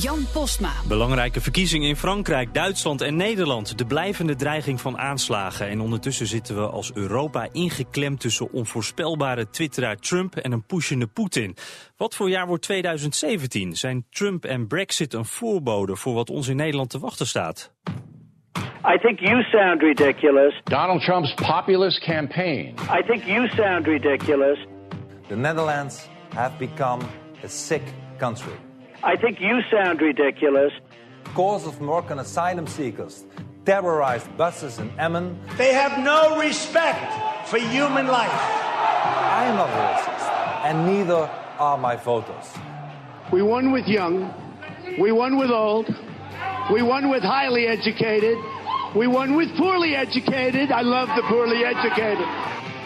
Jan Postma. Belangrijke verkiezingen in Frankrijk, Duitsland en Nederland. De blijvende dreiging van aanslagen. En ondertussen zitten we als Europa ingeklemd tussen onvoorspelbare twitteraar Trump en een pushende Poetin. Wat voor jaar wordt 2017? Zijn Trump en Brexit een voorbode voor wat ons in Nederland te wachten staat? I think you sound ridiculous. Donald Trump's populist campaign. I think you sound ridiculous. The Netherlands have become a sick country. I think you sound ridiculous. Cause of Moroccan asylum seekers terrorized buses in Emmen. They have no respect for human life. I am not racist, and neither are my voters. We won with young. We won with old. We won with highly educated. We won with poorly educated. I love the poorly educated.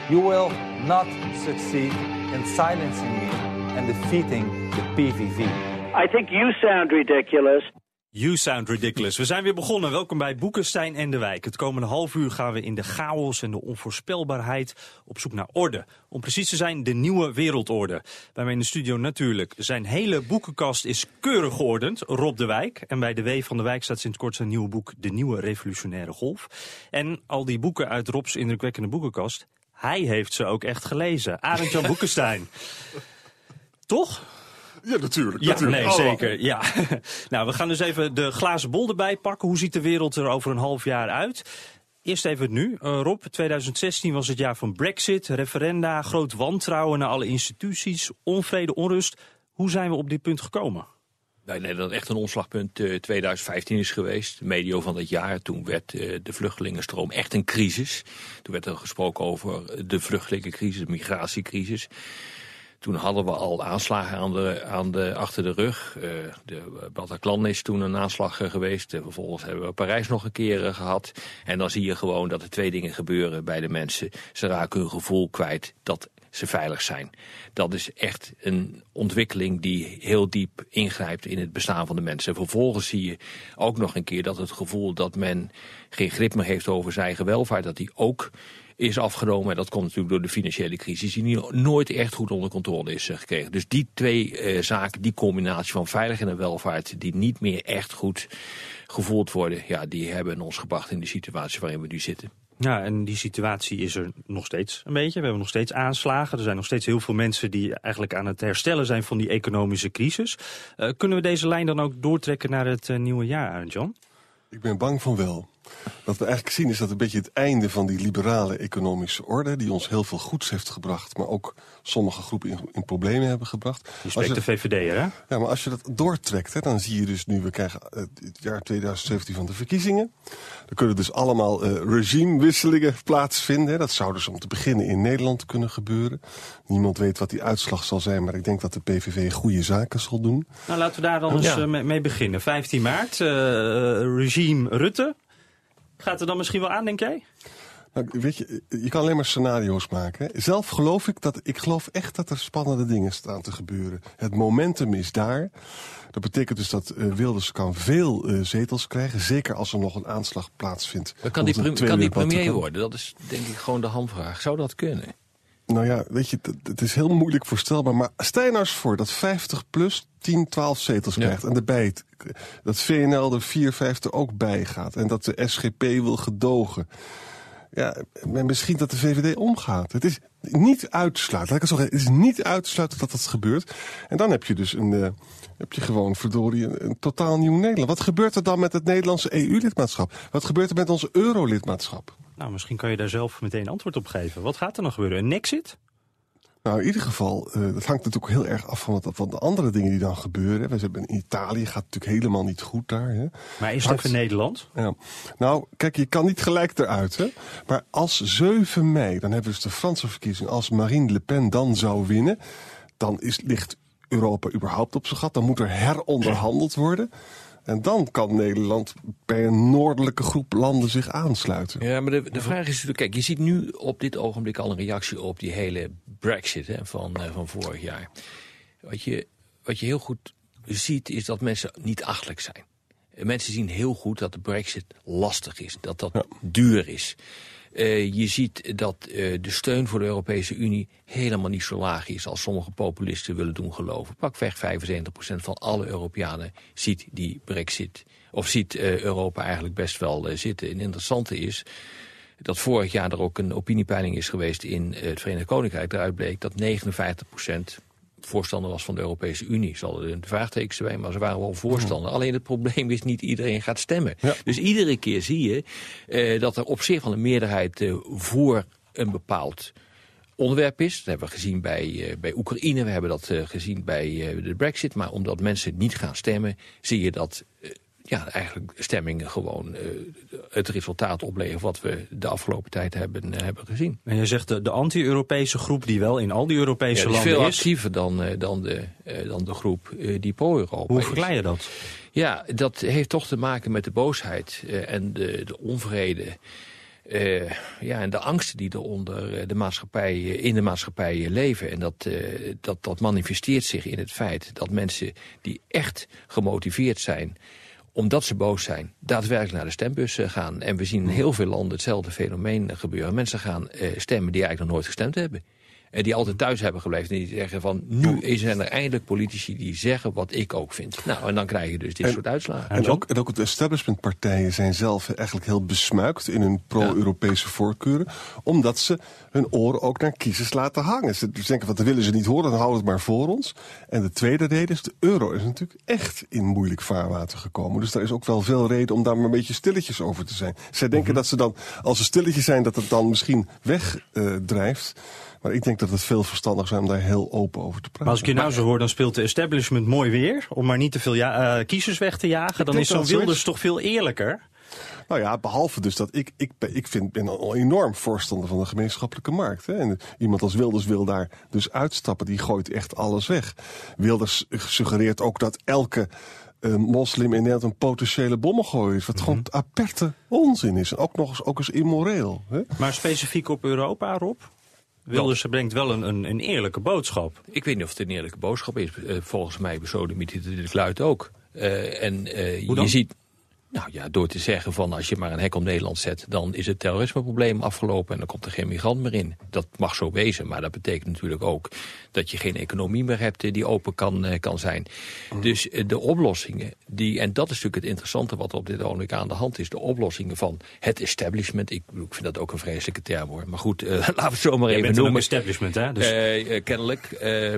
You will not succeed in silencing me and defeating the PVV. I think you sound ridiculous. You sound ridiculous. We zijn weer begonnen. Welkom bij Boekenstein en de Wijk. Het komende half uur gaan we in de chaos en de onvoorspelbaarheid op zoek naar orde. Om precies te zijn, de nieuwe wereldorde. Bij mij in de studio natuurlijk. Zijn hele boekenkast is keurig geordend. Rob de Wijk. En bij de W van de Wijk staat sinds kort zijn nieuwe boek De Nieuwe Revolutionaire Golf. En al die boeken uit Robs indrukwekkende boekenkast, hij heeft ze ook echt gelezen. Arend-Jan Boekenstein. Toch? Ja, natuurlijk. Ja, natuurlijk. nee, Oh, zeker. Ja. nou, we gaan dus even de glazen bol erbij pakken. Hoe ziet de wereld er over een half jaar uit? Eerst even het nu. Eh, Rob, 2016 was het jaar van Brexit, referenda, groot wantrouwen naar alle instituties, onvrede, onrust. Hoe zijn we op dit punt gekomen? Nee, nee, dat echt een omslagpunt eh, 2015 is geweest. Medio van dat jaar. Toen werd eh, de vluchtelingenstroom echt een crisis. Toen werd er gesproken over de vluchtelingencrisis, de migratiecrisis. Toen hadden we al aanslagen aan de, aan de, achter de rug. Eh, de Bataclan is toen een aanslag eh, geweest. Eh, vervolgens hebben we Parijs nog een keer eh, gehad. En dan zie je gewoon dat er twee dingen gebeuren bij de mensen. Ze raken hun gevoel kwijt dat ze veilig zijn. Dat is echt een ontwikkeling die heel diep ingrijpt in het bestaan van de mensen. Vervolgens zie je ook nog een keer dat het gevoel dat men geen grip meer heeft over zijn eigen welvaart, dat die ook is afgenomen. En dat komt natuurlijk door de financiële crisis die nie- nooit echt goed onder controle is eh, gekregen. Dus die twee eh, zaken, die combinatie van veiligheid en welvaart, die niet meer echt goed gevoeld worden, ja, die hebben ons gebracht in de situatie waarin we nu zitten. Ja, en die situatie is er nog steeds een beetje. We hebben nog steeds aanslagen. Er zijn nog steeds heel veel mensen die eigenlijk aan het herstellen zijn van die economische crisis. Eh, kunnen we deze lijn dan ook doortrekken naar het nieuwe jaar, Jan? Ik ben bang van wel. Wat we eigenlijk zien is dat een beetje het einde van die liberale economische orde... die ons heel veel goeds heeft gebracht... maar ook sommige groepen in, in problemen hebben gebracht. Je spreekt je- de VVD'er, hè? Ja, maar als je dat doortrekt, hè, dan zie je dus nu... we krijgen eh, het jaar 2017 van de verkiezingen. Er kunnen dus allemaal eh, regimewisselingen plaatsvinden. Hè. Dat zou dus om te beginnen in Nederland kunnen gebeuren. Niemand weet wat die uitslag zal zijn... maar ik denk dat de PVV goede zaken zal doen. Nou, laten we daar dan eens Ja. eh, mee, mee beginnen. 15 maart, eh, regime Rutte. Gaat er dan misschien wel aan, denk jij? Nou, weet je, je kan alleen maar scenario's maken. hè. Zelf geloof ik dat, ik geloof echt dat er spannende dingen staan te gebeuren. Het momentum is daar. Dat betekent dus dat eh, Wilders kan veel eh, zetels krijgen. Zeker als er nog een aanslag plaatsvindt. Maar kan die, kan die premier worden? Dat is denk ik gewoon de hamvraag. Zou dat kunnen? Nou ja, weet je, het- is heel moeilijk voorstelbaar. Maar stel je nou eens voor dat 50 plus 10, 12 zetels Ja. krijgt. En erbij dat VNL er 4, 5 er ook bij gaat. En dat de SGP wil gedogen. Ja, en misschien dat de VVD omgaat. Het is niet uitsluiten. Laat ik het zo zeggen. Het is niet uitsluiten dat dat gebeurt. En dan heb je dus een, eh, heb je gewoon verdorie een, een totaal nieuw Nederland. Wat gebeurt er dan met het Nederlandse EU-lidmaatschap? Wat gebeurt er met onze euro-lidmaatschap? Nou, misschien kan je daar zelf meteen antwoord op geven. Wat gaat er dan gebeuren? Een nexit? Nou, in ieder geval, eh, dat hangt natuurlijk heel erg af van, wat, van de andere dingen die dan gebeuren. We hebben in Italië gaat het natuurlijk helemaal niet goed daar. Hè? Maar is het Hangt- even Nederland? Ja. Nou, kijk, je kan niet gelijk eruit. Hè? Maar als 7 mei, dan hebben we dus de Franse verkiezing. Als Marine Le Pen dan zou winnen, dan is, ligt Europa überhaupt op zijn gat. Dan moet er heronderhandeld worden. En dan kan Nederland bij een noordelijke groep landen zich aansluiten. Ja, maar de, de vraag is natuurlijk, kijk, je ziet nu op dit ogenblik al een reactie op die hele brexit hè, van, uh, van vorig jaar. Wat je, wat je heel goed ziet is dat mensen niet achtelijk zijn. Mensen zien heel goed dat de brexit lastig is, dat dat ja. duur is. Uh, je ziet dat uh, de steun voor de Europese Unie helemaal niet zo laag is als sommige populisten willen doen geloven. Pakweg 75% van alle Europeanen ziet die brexit, of ziet uh, Europa eigenlijk best wel zitten. En het interessante is dat vorig jaar er ook een opiniepeiling is geweest in het Verenigd Koninkrijk. Daaruit bleek dat 59% voorstander was van de Europese Unie. Zal er een vraagteken zijn, maar ze waren wel voorstander. Alleen het probleem is niet iedereen gaat stemmen. Ja. Dus iedere keer zie je uh, dat er op zich wel een meerderheid uh, voor een bepaald onderwerp is. Dat hebben we gezien bij, uh, bij Oekraïne, we hebben dat gezien bij de brexit. Maar omdat mensen niet gaan stemmen, zie je dat ja, eigenlijk stemmingen gewoon uh, het resultaat opleveren wat we de afgelopen tijd hebben, uh, hebben gezien. En je zegt de, de anti-Europese groep die wel in al die Europese ja, die landen is. veel actiever dan, uh, dan, de, dan de groep die pro-Europa Hoe verklaar je dat? Ja, dat heeft toch te maken met de boosheid en de, de onvrede. Uh, ja, en de angsten die er onder de maatschappij, in de maatschappij leven. En dat, uh, dat, dat manifesteert zich in het feit dat mensen die echt gemotiveerd zijn omdat ze boos zijn, daadwerkelijk naar de stembus gaan. En we zien in heel veel landen hetzelfde fenomeen gebeuren. Mensen gaan uh, stemmen die eigenlijk nog nooit gestemd hebben. En die altijd thuis hebben gebleven. En die zeggen van, nu zijn er eindelijk politici die zeggen wat ik ook vind. Nou, en dan krijg je dus dit en, soort uitslagen. En ook, en ook de establishmentpartijen zijn zelf eigenlijk heel besmuikt in hun pro-Europese ja. voorkeuren. Omdat ze hun oren ook naar kiezers laten hangen. Ze denken, wat willen ze niet horen, dan houden we het maar voor ons. En de tweede reden is, de euro is natuurlijk echt in moeilijk vaarwater gekomen. Dus daar is ook wel veel reden om daar maar een beetje stilletjes over te zijn. Zij denken mm -hmm. dat ze dan, als ze stilletjes zijn, dat het dan misschien wegdrijft. Uh, maar ik denk dat het veel verstandig zijn om daar heel open over te praten. Maar als ik je nou zo hoor, dan speelt de establishment mooi weer. Om maar niet te veel ja, uh, kiezers weg te jagen. Dan is zo'n Wilders toch veel eerlijker. Nou ja, behalve dus dat ik, ik, ik vind, ben een enorm voorstander van de gemeenschappelijke markt. Hè. En iemand als Wilders wil daar dus uitstappen. Die gooit echt alles weg. Wilders suggereert ook dat elke uh, moslim in Nederland een potentiële bommengooier is. Wat mm -hmm. gewoon aperte onzin is. En ook nog eens, ook eens immoreel. Hè. Maar specifiek op Europa, Rob? Wilders brengt wel een, een, een, eerlijke boodschap. Ik weet niet of het een eerlijke boodschap is. Uh, volgens mij besodemiet het de kluit ook. Uh, en uh, je ziet... Nou ja, door te zeggen van als je maar een hek om Nederland zet... dan is het terrorismeprobleem afgelopen en dan komt er geen migrant meer in. Dat mag zo wezen, maar dat betekent natuurlijk ook... dat je geen economie meer hebt die open kan, kan zijn. Mm. Dus de oplossingen, die, en dat is natuurlijk het interessante... wat er op dit ogenblik aan de hand is... de oplossingen van het establishment. Ik, ik vind dat ook een vreselijke term hoor. Maar goed, laten we het zo maar even noemen. establishment hè? Dus... Uh, kennelijk. Uh,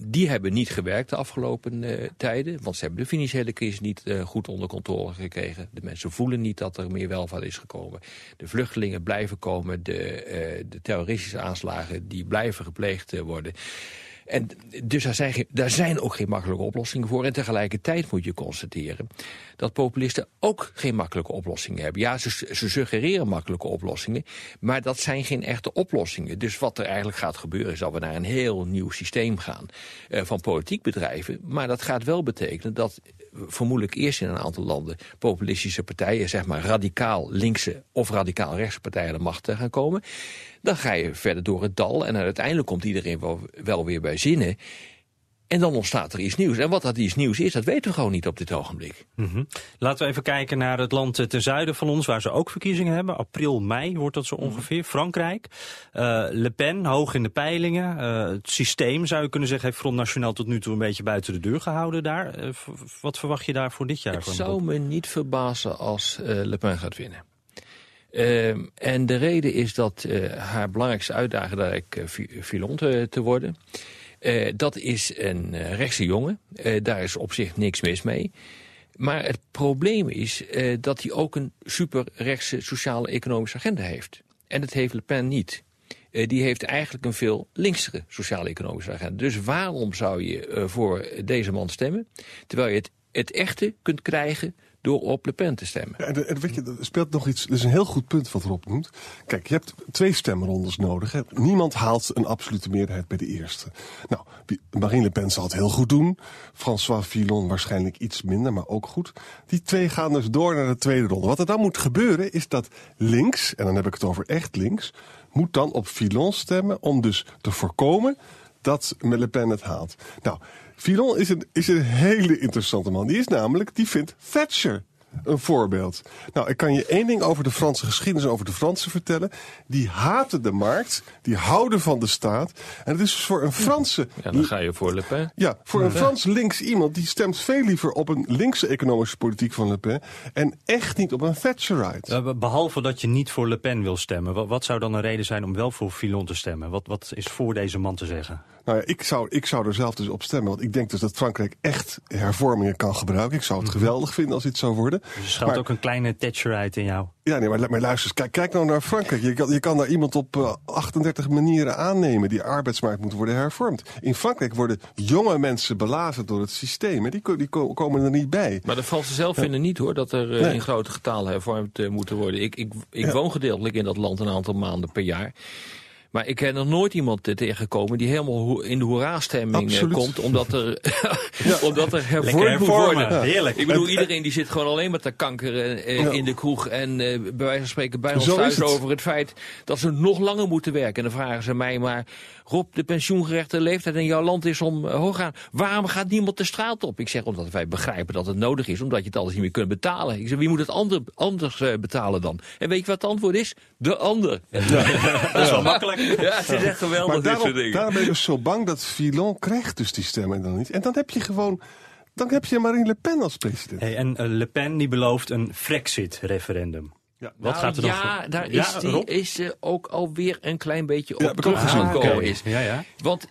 die hebben niet gewerkt de afgelopen tijden. Want ze hebben de financiële crisis niet goed onder controle gekregen. De mensen voelen niet dat er meer welvaart is gekomen. De vluchtelingen blijven komen. De, uh, de terroristische aanslagen die blijven gepleegd uh, worden. En dus daar zijn, daar zijn ook geen makkelijke oplossingen voor. En tegelijkertijd moet je constateren dat populisten ook geen makkelijke oplossingen hebben. Ja, ze, suggereren makkelijke oplossingen, maar dat zijn geen echte oplossingen. Dus wat er eigenlijk gaat gebeuren is dat we naar een heel nieuw systeem gaan uh, van politiek bedrijven. Maar dat gaat wel betekenen dat vermoedelijk eerst in een aantal landen populistische partijen, zeg maar radicaal linkse of radicaal rechtse partijen de macht gaan komen. Dan ga je verder door het dal en uiteindelijk komt iedereen wel, wel weer bij zinnen. En dan ontstaat er iets nieuws. En wat dat iets nieuws is, dat weten we gewoon niet op dit ogenblik. Mm -hmm. Laten we even kijken naar het land ten zuiden van ons, waar ze ook verkiezingen hebben. April, mei wordt dat zo ongeveer. Mm -hmm. Frankrijk. Uh, Le Pen, hoog in de peilingen. Uh, het systeem, zou je kunnen zeggen, heeft Front Nationaal tot nu toe een beetje buiten de deur gehouden daar. Uh, wat verwacht je daar voor dit jaar? Het zou me niet verbazen als Le Pen gaat winnen. Uh, en de reden is dat uh, haar belangrijkste uitdaging ik uh, Filon te, te worden. Dat is een rechtse jongen. Daar is op zich niks mis mee. Maar het probleem is dat hij ook een superrechtse sociale economische agenda heeft. En dat heeft Le Pen niet. die heeft eigenlijk een veel linksere sociale economische agenda. Dus waarom zou je voor deze man stemmen? Terwijl je het het echte kunt krijgen door op Le Pen te stemmen. En, weet je, er speelt nog iets. Dat is een heel goed punt wat Rob noemt. Kijk, je hebt twee stemrondes nodig. Hè. Niemand haalt een absolute meerderheid bij de eerste. Nou, Marine Le Pen zal het heel goed doen. François Fillon waarschijnlijk iets minder, maar ook goed. Die twee gaan dus door naar de tweede ronde. Wat er dan moet gebeuren is dat links, en dan heb ik het over echt links, moet dan op Fillon stemmen om dus te voorkomen dat Le Pen het haalt. Nou, Fillon is een, is een hele interessante man. Die is namelijk, die vindt Thatcher een voorbeeld. Nou, ik kan je één ding over de Franse geschiedenis, over de Fransen vertellen. Die haten de markt, die houden van de staat. En het is dus voor een Franse... Ja, dan ga je voor Le Pen. Ja, voor een Frans links iemand die stemt veel liever op een linkse economische politiek van Le Pen. En echt niet op een Thatcherite. Eh, Behalve dat je niet voor Le Pen wil stemmen. Wat, wat zou dan een reden zijn om wel voor Fillon te stemmen? Wat, wat is voor deze man te zeggen? Nou ja, ik zou, ik zou er zelf dus op stemmen. Want ik denk dus dat Frankrijk echt hervormingen kan gebruiken. Ik zou het geweldig vinden als dit zou worden. Dus er schuilt Maar- ook een kleine Thatcherite in jou. Ja, nee, maar, maar luister eens. Kijk, kijk nou naar Frankrijk. Je kan, je kan daar iemand op eh, 38 manieren aannemen. Die arbeidsmarkt moet worden hervormd. In Frankrijk worden jonge mensen belazerd door het systeem. En die, die ko- komen er niet bij. Maar de Fransen zelf vinden niet hoor dat er eh, Nee. in grote getalen hervormd eh, moeten worden. Ik, ik, ik Ja. woon gedeeltelijk in dat land een aantal maanden per jaar. Maar ik heb nog nooit iemand tegengekomen die helemaal in de hoera-stemming eh, komt. Omdat er, omdat er hervormd moet worden. Heerlijk. Ik bedoel, iedereen die zit gewoon alleen maar te kankeren eh, Ja. in de kroeg. En eh, bij wijze van spreken bij ons Zo thuis het. over het feit dat ze nog langer moeten werken. En dan vragen ze mij maar, Rob, de pensioengerechte leeftijd in jouw land is om eh, hoog gaan. Waarom gaat niemand de straat op? Ik zeg, omdat wij begrijpen dat het nodig is, omdat je het alles niet meer kunt betalen. Ik zeg, wie moet het ander, anders eh, betalen dan? En weet je wat het antwoord is? De ander. Ja, Dat is wel makkelijk. het is echt geweldig, Maar dit daarom, soort dingen. daarom ben ik dus zo bang dat Fillon krijgt dus die stemmen dan niet. En dan heb je gewoon... Dan heb je Marine Le Pen als president. Hey, en eh, Le Pen die belooft een Frexit-referendum. Ja. Wat Nou, gaat er dan ja, voor- daar Ja, is, die, Rob? is eh, ook alweer een klein beetje Ja, op teruggekomen gezien. oké. is. Ja, ja. Want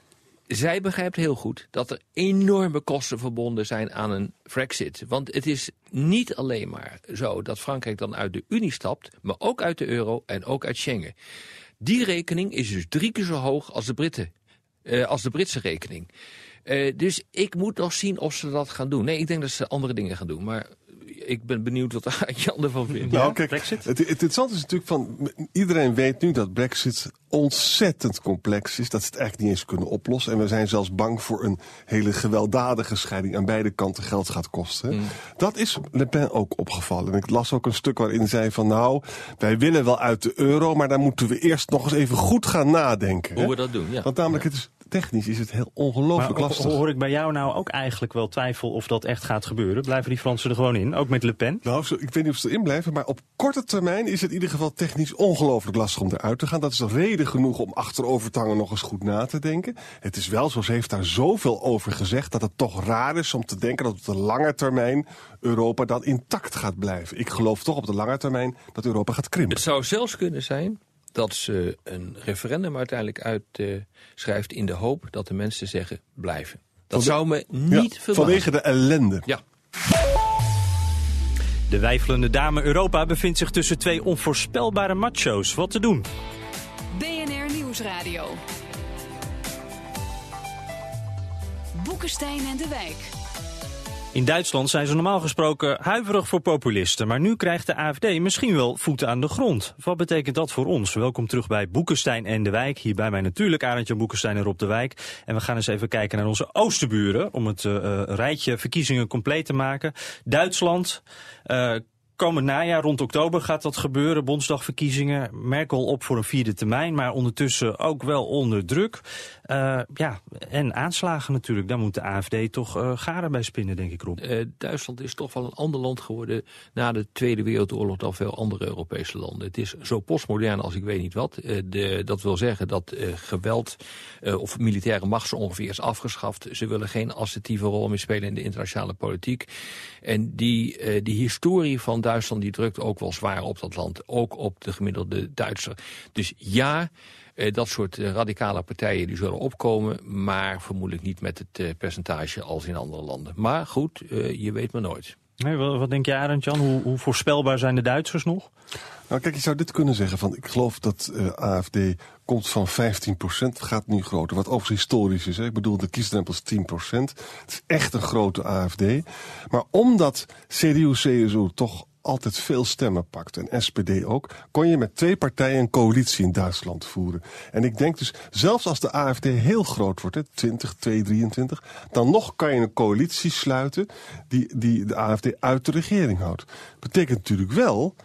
zij begrijpt heel goed dat er enorme kosten verbonden zijn aan een Brexit. Want het is niet alleen maar zo dat Frankrijk dan uit de Unie stapt, maar ook uit de euro en ook uit Schengen. Die rekening is dus drie keer zo hoog als de, Britten, eh, als de Britse rekening. Eh, dus ik moet nog zien of ze dat gaan doen. Nee, ik denk dat ze andere dingen gaan doen. Maar ik ben benieuwd wat Jan ervan vindt. Nou, kijk, Brexit? Het, het interessante is natuurlijk van... Iedereen weet nu dat Brexit ontzettend complex is. Dat ze het eigenlijk niet eens kunnen oplossen. En we zijn zelfs bang voor een hele gewelddadige scheiding. Aan beide kanten geld gaat kosten. Mm. Dat is Le Pen ook opgevallen. En ik las ook een stuk waarin zij van... Nou, wij willen wel uit de euro... maar daar moeten we eerst nog eens even goed gaan nadenken. Hoe hè? we dat doen, ja. Want namelijk, het is, technisch is het heel ongelooflijk lastig. hoor ik bij jou nou ook eigenlijk wel twijfel of dat echt gaat gebeuren? Blijven die Fransen er gewoon in? Ook met Le Pen? Nou, ik weet niet of ze erin blijven, maar op korte termijn is het in ieder geval technisch ongelooflijk lastig om eruit te gaan. Dat is reden genoeg om achterover te hangen nog eens goed na te denken. Het is wel zo, ze heeft daar zoveel over gezegd dat het toch raar is om te denken dat op de lange termijn Europa dan intact gaat blijven. Ik geloof toch op de lange termijn dat Europa gaat krimpen. Het zou zelfs kunnen zijn dat ze een referendum uiteindelijk uitschrijft in de hoop dat de mensen zeggen blijven. Dat zou me Ja, niet verbazen. vanwege de ellende. Ja. De wijfelende dame Europa bevindt zich tussen twee onvoorspelbare macho's. Wat te doen? BNR Nieuwsradio. Boekenstein en de Wijk. In Duitsland zijn ze normaal gesproken huiverig voor populisten. Maar nu krijgt de AFD misschien wel voeten aan de grond. Wat betekent dat voor ons? Welkom terug bij Boekenstein en de Wijk. Hier bij mij natuurlijk Arendtje Boekenstein en Rob de Wijk. En we gaan eens even kijken naar onze oosterburen. Om het eh, eh, rijtje verkiezingen compleet te maken. Duitsland... eh, Komend najaar, rond oktober, gaat dat gebeuren. Bondsdagverkiezingen. Merkel op voor een vierde termijn, maar ondertussen ook wel onder druk. Eh, ja, en aanslagen natuurlijk. Daar moet de AFD toch eh garen bij spinnen, denk ik, Rob. Eh, Duitsland is toch wel een ander land geworden na de Tweede Wereldoorlog dan veel andere Europese landen. Het is zo postmodern als ik weet niet wat. De, dat wil zeggen dat geweld of militaire macht zo ongeveer is afgeschaft. Ze willen geen assertieve rol meer spelen in de internationale politiek. En die, die historie van Duitsland die drukt ook wel zwaar op dat land. Ook op de gemiddelde Duitser. Dus ja... Eh, dat soort eh, radicale partijen die zullen opkomen, maar vermoedelijk niet met het eh, percentage als in andere landen. Maar goed, eh, je weet maar nooit. Nee, wat, wat denk jij, Arend Jan? Hoe, hoe voorspelbaar zijn de Duitsers nog? Nou, kijk, je zou dit kunnen zeggen van, ik geloof dat eh, AFD komt van 15%, gaat nu groter. Wat overigens historisch is, hè. ik bedoel, de kiesdrempel is 10%. Het is echt een grote AFD. Maar omdat CDU-CSU toch altijd veel stemmen pakt, en SPD ook, kon je met twee partijen een coalitie in Duitsland voeren. En ik denk dus, zelfs als de AFD heel groot wordt, hè, 20, 2, 23, dan nog kan je een coalitie sluiten die, die de AFD uit de regering houdt. Betekent natuurlijk wel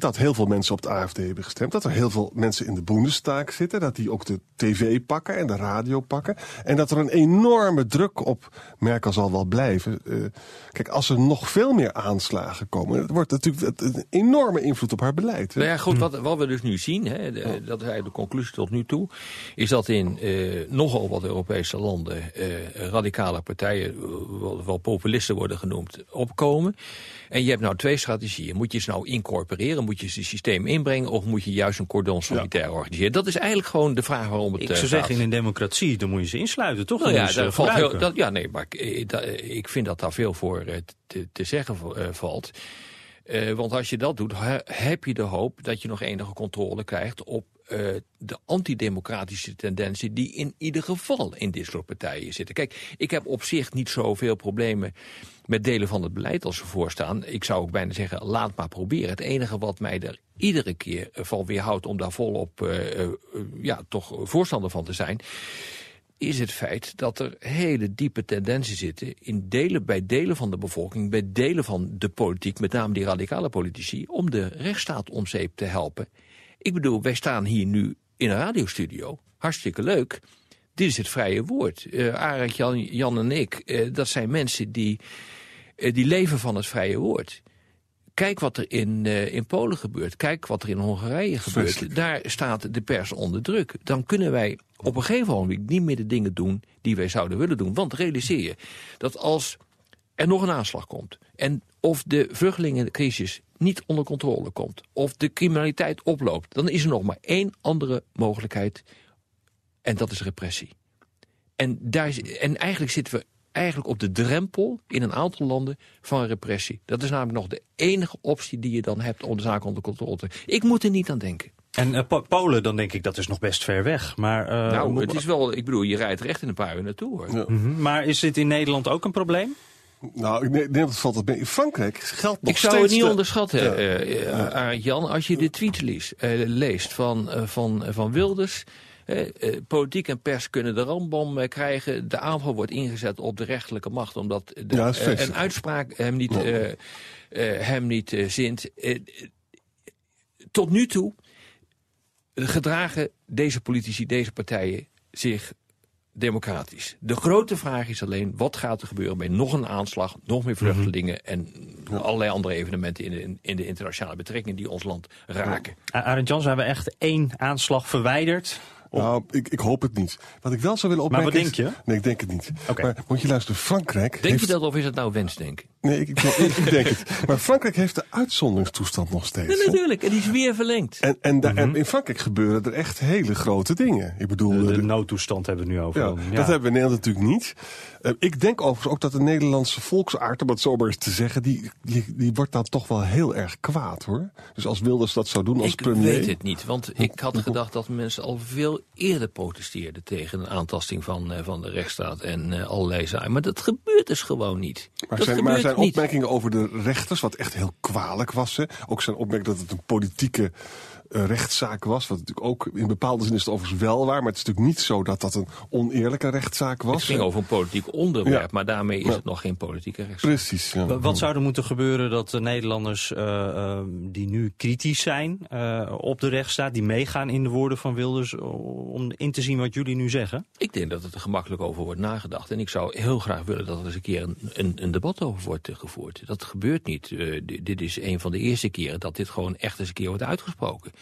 dat heel veel mensen op de AFD hebben gestemd. Dat er heel veel mensen in de Bundestag zitten. Dat die ook de tv pakken en de radio pakken. En dat er een enorme druk op Merkel zal wel blijven. Uh, kijk, als er nog veel meer aanslagen komen... dat wordt natuurlijk een enorme invloed op haar beleid. Hè? Nou ja, goed, wat, wat we dus nu zien... Hè, de, dat is eigenlijk de conclusie tot nu toe... is dat in uh, nogal wat Europese landen... Uh, radicale partijen, wel, wel populisten worden genoemd, opkomen... En je hebt nou twee strategieën. Moet je ze nou incorporeren, moet je ze systeem inbrengen... of moet je juist een cordon sanitair ja. organiseren? Dat is eigenlijk gewoon de vraag waarom het Ik zou zeggen, in een democratie, dan moet je ze insluiten, toch? Nou ja, daar valt heel, dat, ja, nee, maar ik, ik vind dat daar veel voor te, te zeggen valt. Uh, want als je dat doet, heb je de hoop dat je nog enige controle krijgt op uh, de antidemocratische tendensen die in ieder geval in dit soort partijen zitten. Kijk, ik heb op zich niet zoveel problemen met delen van het beleid als ze voorstaan. Ik zou ook bijna zeggen, laat maar proberen. Het enige wat mij er iedere keer van weerhoudt om daar volop uh, uh, ja, toch voorstander van te zijn is het feit dat er hele diepe tendensen zitten in delen, bij delen van de bevolking, bij delen van de politiek, met name die radicale politici, om de rechtsstaat om zeep te helpen. Ik bedoel, wij staan hier nu in een radiostudio, hartstikke leuk. Dit is het vrije woord. Uh, Arend, Jan, Jan en ik, uh, dat zijn mensen die, uh, die leven van het vrije woord. Kijk wat er in, uh, in Polen gebeurt. Kijk wat er in Hongarije gebeurt. Daar staat de pers onder druk. Dan kunnen wij op een gegeven moment niet meer de dingen doen die wij zouden willen doen. Want realiseer je dat als er nog een aanslag komt... en of de vluchtelingencrisis niet onder controle komt... of de criminaliteit oploopt... dan is er nog maar één andere mogelijkheid... en dat is repressie. En, daar en eigenlijk zitten we eigenlijk op de drempel in een aantal landen van repressie. Dat is namelijk nog de enige optie die je dan hebt om de zaak onder controle te Ik moet er niet aan denken. En uh, Polen, dan denk ik, dat is nog best ver weg. Maar, uh, nou, het is wel, ik bedoel, je rijdt recht in een paar uur naartoe. Hoor. Ja. Mm -hmm. Maar is dit in Nederland ook een probleem? Nou, in Nederland valt het mee. In Frankrijk geldt nog Ik zou steeds het niet de... onderschatten, Ja. uh, ja. uh, Jan. Als je de tweet leest, uh, leest van, van, van Wilders... Politiek en pers kunnen de rambam uh, krijgen. De aanval wordt ingezet op de rechterlijke macht... omdat de, Ja, een uitspraak hem niet, hem niet zint. tot nu toe gedragen deze politici, deze partijen zich democratisch. De grote vraag is alleen, wat gaat er gebeuren bij nog een aanslag... nog meer vluchtelingen Mhm. en allerlei andere evenementen... in de, in de internationale betrekkingen die ons land raken. Arend Jan, zijn we echt één aanslag verwijderd? Nou, ik, ik hoop het niet. Wat ik wel zou willen Maar opmerken wat denk is- je? Nee, ik denk het niet. Oké. Maar moet je luisteren, Frankrijk Denk heeft... je dat of is het nou wensdenken? Nee, ik, ik, ik- ik denk het. Maar Frankrijk heeft de uitzonderingstoestand nog steeds. Nee, natuurlijk, en die is weer verlengd. En, en, da- en in Frankrijk gebeuren er echt hele grote dingen. Ik bedoel, Mhm. De, de- de noodtoestand hebben we nu over. ja, dat hebben we in Nederland natuurlijk niet. Eh, ik denk overigens ook dat de Nederlandse volksaard, om het zo maar eens te zeggen, die, die, die wordt dan toch wel heel erg kwaad hoor. Dus als Wilders dat zou doen als Ik premier. weet het niet, want ik had gedacht dat mensen al veel eerder protesteerden tegen een aantasting van, eh, van de rechtsstaat en eh, allerlei zaken. Maar dat gebeurt dus gewoon niet. Maar dat zijn, maar zijn niet. opmerkingen over de rechters, wat echt heel kwalijk was. Hè? Ook zijn opmerking dat het een politieke eh, rechtszaak was. Wat natuurlijk ook in bepaalde zin is het overigens wel waar. Maar het is natuurlijk niet zo dat dat een oneerlijke rechtszaak was. Het ging over een politiek onderwerp, Ja. maar daarmee is Ja. het nog geen politieke rechtszaak. Precies. Ja. Wat zou er moeten gebeuren dat de Nederlanders eh, eh, die nu kritisch zijn eh, op de rechtsstaat, die meegaan in de woorden van Wilders, om in te zien wat jullie nu zeggen? Ik denk dat het er gemakkelijk over wordt nagedacht. En ik zou heel graag willen dat er eens een keer een, een, een debat over wordt gevoerd. Dat gebeurt niet. Eh, di- dit is een van de eerste keren dat dit gewoon echt eens een keer wordt uitgesproken.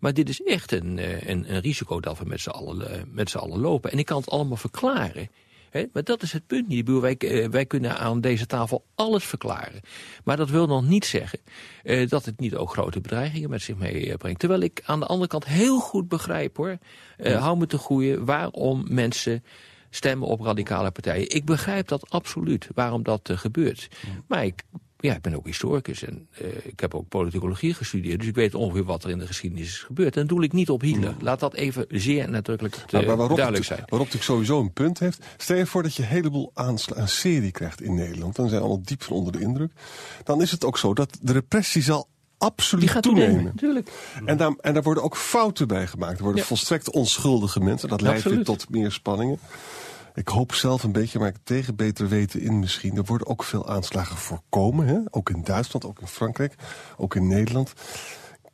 Maar dit is echt een, eh, een, een risico dat we met z'n allen, eh, met z'n allen lopen. En ik kan het allemaal verklaren. Hè? Maar dat is het punt niet. Wij, eh, wij kunnen aan deze tafel alles verklaren. Maar dat wil nog niet zeggen eh, dat het niet ook grote bedreigingen met zich meebrengt. Terwijl ik aan de andere kant heel goed begrijp hoor. eh, Hou me te goeie waarom mensen stemmen op radicale partijen. Ik begrijp dat absoluut, waarom dat gebeurt. Maar ik ja, ik ben ook historicus en uh, ik heb ook politicologie gestudeerd. Dus ik weet ongeveer wat er in de geschiedenis is gebeurd. En dat doe ik niet op Hitler. Laat dat even zeer nadrukkelijk te, Nou, maar waarop duidelijk het, zijn. Waarop het sowieso een punt heeft. Stel je voor dat je een heleboel aansla- een serie krijgt in Nederland. Dan zijn we allemaal diep van onder de indruk. Dan is het ook zo dat de repressie zal absoluut toenemen. natuurlijk. En daar, en daar worden ook fouten bij gemaakt. Er worden Ja. volstrekt onschuldige mensen. Dat leidt weer tot meer spanningen. Ik hoop zelf een beetje, maar ik tegen beter weten in misschien. Er worden ook veel aanslagen voorkomen. Hè? Ook in Duitsland, ook in Frankrijk, ook in Nederland.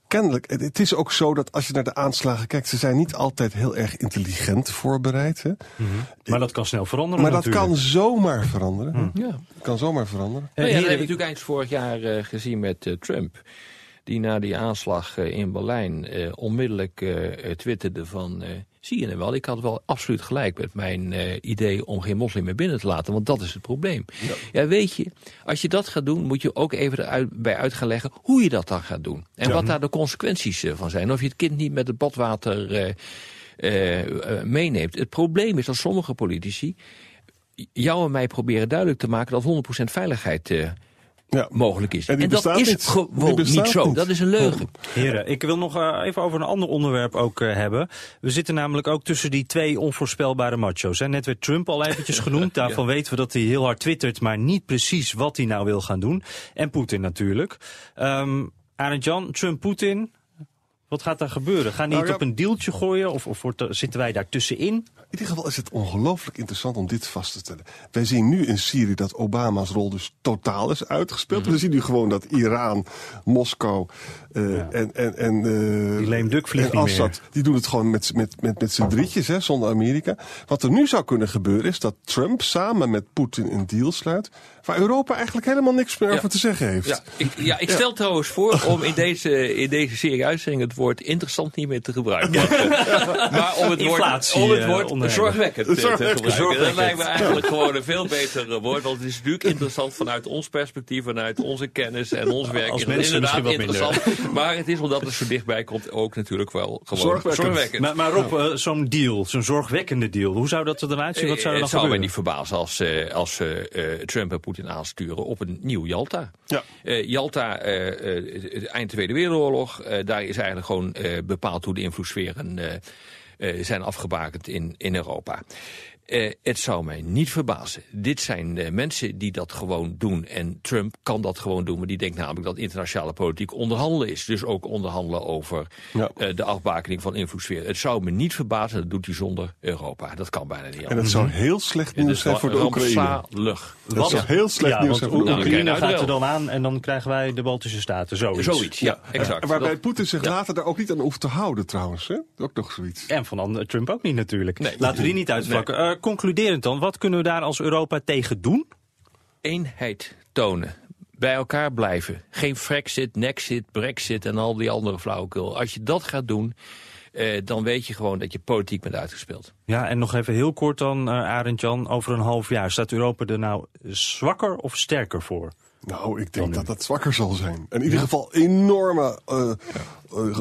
Kennelijk, het, is ook zo dat als je naar de aanslagen kijkt... ze zijn niet altijd heel erg intelligent voorbereid. Hè? Maar dat kan snel veranderen Maar dat kan zomaar veranderen. Ja. kan zomaar veranderen. Nou ja, dat hebben we ik- natuurlijk eind vorig jaar eh, gezien met eh, Trump. Die na die aanslag eh, in Berlijn eh, onmiddellijk eh, twitterde van... eh, zie je nou wel, ik had wel absoluut gelijk met mijn eh, idee om geen moslim meer binnen te laten. Want dat is het probleem. Ja. weet je, als je dat gaat doen, moet je ook even eruit, bij uit gaan leggen hoe je dat dan gaat doen. En wat daar de consequenties eh, van zijn. Of je het kind niet met het badwater eh, meeneemt. Het probleem is dat sommige politici jou en mij proberen duidelijk te maken dat 100% veiligheid Ja. mogelijk is. En die dat bestaat is niet. Gewoon niet zo. niet. Dat is een leugen. Heren, ik wil nog eh, even over een ander onderwerp ook eh, hebben. We zitten namelijk ook tussen die twee onvoorspelbare macho's. Hè. Net werd Trump al eventjes genoemd. Daarvan weten we dat hij heel hard twittert, maar niet precies wat hij nou wil gaan doen. En Poetin natuurlijk. Ehm Arend Jan, Trump, Poetin. Wat gaat daar gebeuren? Gaan die Nou het ja. op een deeltje gooien of, of wordt zitten wij daar tussenin? In ieder geval is het ongelooflijk interessant om dit vast te stellen. Wij zien nu in Syrië dat Obama's rol dus totaal is uitgespeeld. Mhm. We zien nu gewoon dat Iran, Moskou eh, en, en, en, eh, Die lame duck vliegt en niet Assad, die doen het gewoon met, met, met, met z'n drietjes, hè, zonder Amerika. Wat er nu zou kunnen gebeuren is dat Trump samen met Poetin een deal sluit... waar Europa eigenlijk helemaal niks meer Ja. over te zeggen heeft. Ja, ik, ja, ik stel trouwens voor om in deze, in deze serie uitzending het woord interessant niet meer te gebruiken. maar om het Inflatie, woord, om het eh, woord zorgwekkend te Zorgwekkend. gebruiken. Dat lijkt me eigenlijk gewoon een veel beter eh, woord. Want het is natuurlijk interessant vanuit ons perspectief, vanuit onze kennis en ons werk. Als is het mensen inderdaad misschien wat minder. interessant. Maar het is omdat het zo dichtbij komt ook natuurlijk wel gewoon Zorgwekkend. zorgwekkend. Maar, maar Rob, eh, zo'n deal, zo'n zorgwekkende deal. Hoe zou dat eruit zien? Wat zou er dan het zou mij niet verbazen als, eh, als Trump en Poetin aansturen op een nieuw Jalta. Ja. Eh, Jalta, eh, eh, het eind Tweede Wereldoorlog, eh, daar is eigenlijk gewoon eh, bepaald hoe de invloedssferen eh, eh, zijn afgebakend in, in Europa. Eh, het zou mij niet verbazen. Dit zijn eh, mensen die dat gewoon doen. En Trump kan dat gewoon doen. Maar die denkt namelijk dat internationale politiek onderhandelen is. Dus ook onderhandelen over Ja. eh, de afbakening van invloedssferen. Het zou me niet verbazen. Dat doet hij zonder Europa. Dat kan bijna niet En het zou heel slecht nieuws zijn voor de Oekraïne. Dat zou heel slecht ja, nieuws zijn voor de Oek- Nou, Oekraïne. Gaat er nou dan aan en dan krijgen wij de Baltische Staten. Zoiets. Zoiets, ja, exact. Waarbij Dat- Poetin zich later daar ook niet aan hoeft te houden trouwens. Hè? Ook nog zoiets. En van Trump ook niet natuurlijk. Nee. Laten we die niet uitvlakken. Concluderend dan, wat kunnen we daar als Europa tegen doen? eenheid tonen. Bij elkaar blijven. Geen Frexit, Nexit, Brexit en al die andere flauwekul. Als je dat gaat doen, eh, dan weet je gewoon dat je politiek bent uitgespeeld. Ja, en nog even heel kort dan, eh Arend Jan. Over een half jaar, staat Europa er nou zwakker of sterker voor? Nou, ik denk dat dat zwakker zal zijn. In ieder geval enorme eh, eh,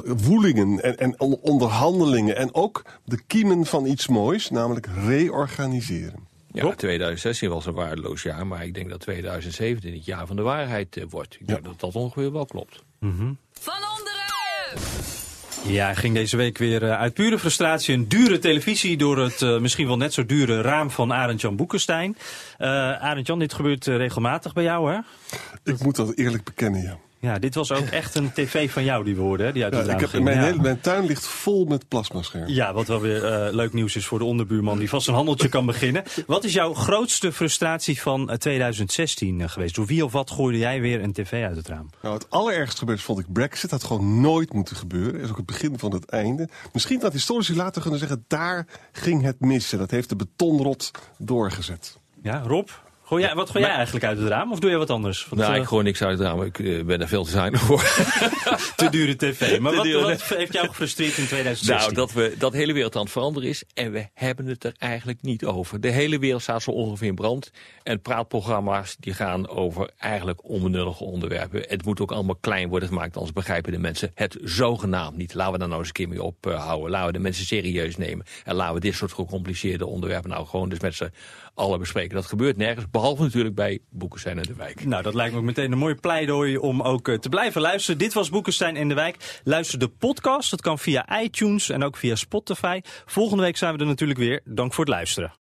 woelingen en, en on- onderhandelingen. En ook de kiemen van iets moois, namelijk reorganiseren. Ja, 2016 was een waardeloos jaar, maar ik denk dat 2017 het jaar van de waarheid eh, wordt. Ik denk dat dat ongeveer wel klopt. Van onderen! Ja, ging deze week weer uit pure frustratie een dure televisie door het misschien wel net zo dure raam van Arend Jan Boekenstein. Eh Arend Jan, dit gebeurt eh, regelmatig bij jou, hè? Ik moet dat eerlijk bekennen, ja. Ja, dit was ook echt een tv van jou die we hoorden, hè? Die uit ja het raam ik heb, ging. mijn, Ja. hele, mijn tuin ligt vol met plasmaschermen. Ja, wat wel weer eh, leuk nieuws is voor de onderbuurman die vast een handeltje kan beginnen. Wat is jouw grootste frustratie van eh, 2016 eh, geweest? Door wie of wat gooide jij weer een tv uit het raam? Nou, het allerergste gebeurd vond ik Brexit. Dat had gewoon nooit moeten gebeuren. Dat is ook het begin van het einde. Misschien dat historici later kunnen zeggen, daar ging het mis. En dat heeft de betonrot doorgezet. Ja, Rob? Gooi jij, wat gooi jij eigenlijk uit het raam of doe je wat anders? Nou, ik gooi niks uit het raam. Ik eh, ben er veel te zuinig voor. te dure tv. Maar Te wat, dure wat heeft jou gefrustreerd in 2016? Nou, dat, we, dat de hele wereld aan het veranderen is. En we hebben het er eigenlijk niet over. De hele wereld staat zo ongeveer in brand. En praatprogramma's die gaan over eigenlijk onbenullige onderwerpen. Het moet ook allemaal klein worden gemaakt. Anders begrijpen de mensen het zogenaamd niet. Laten we daar nou eens een keer mee ophouden. Laten we de mensen serieus nemen. En laten we dit soort gecompliceerde onderwerpen nou gewoon dus met z'n allen bespreken. Dat gebeurt nergens. Behalve natuurlijk bij Boekenstein en de Wijk. Nou, dat lijkt me meteen een mooi pleidooi om ook eh, te blijven luisteren. Dit was Boekenstein in de Wijk. Luister de podcast. Dat kan via iTunes en ook via Spotify. Volgende week zijn we er natuurlijk weer. Dank voor het luisteren.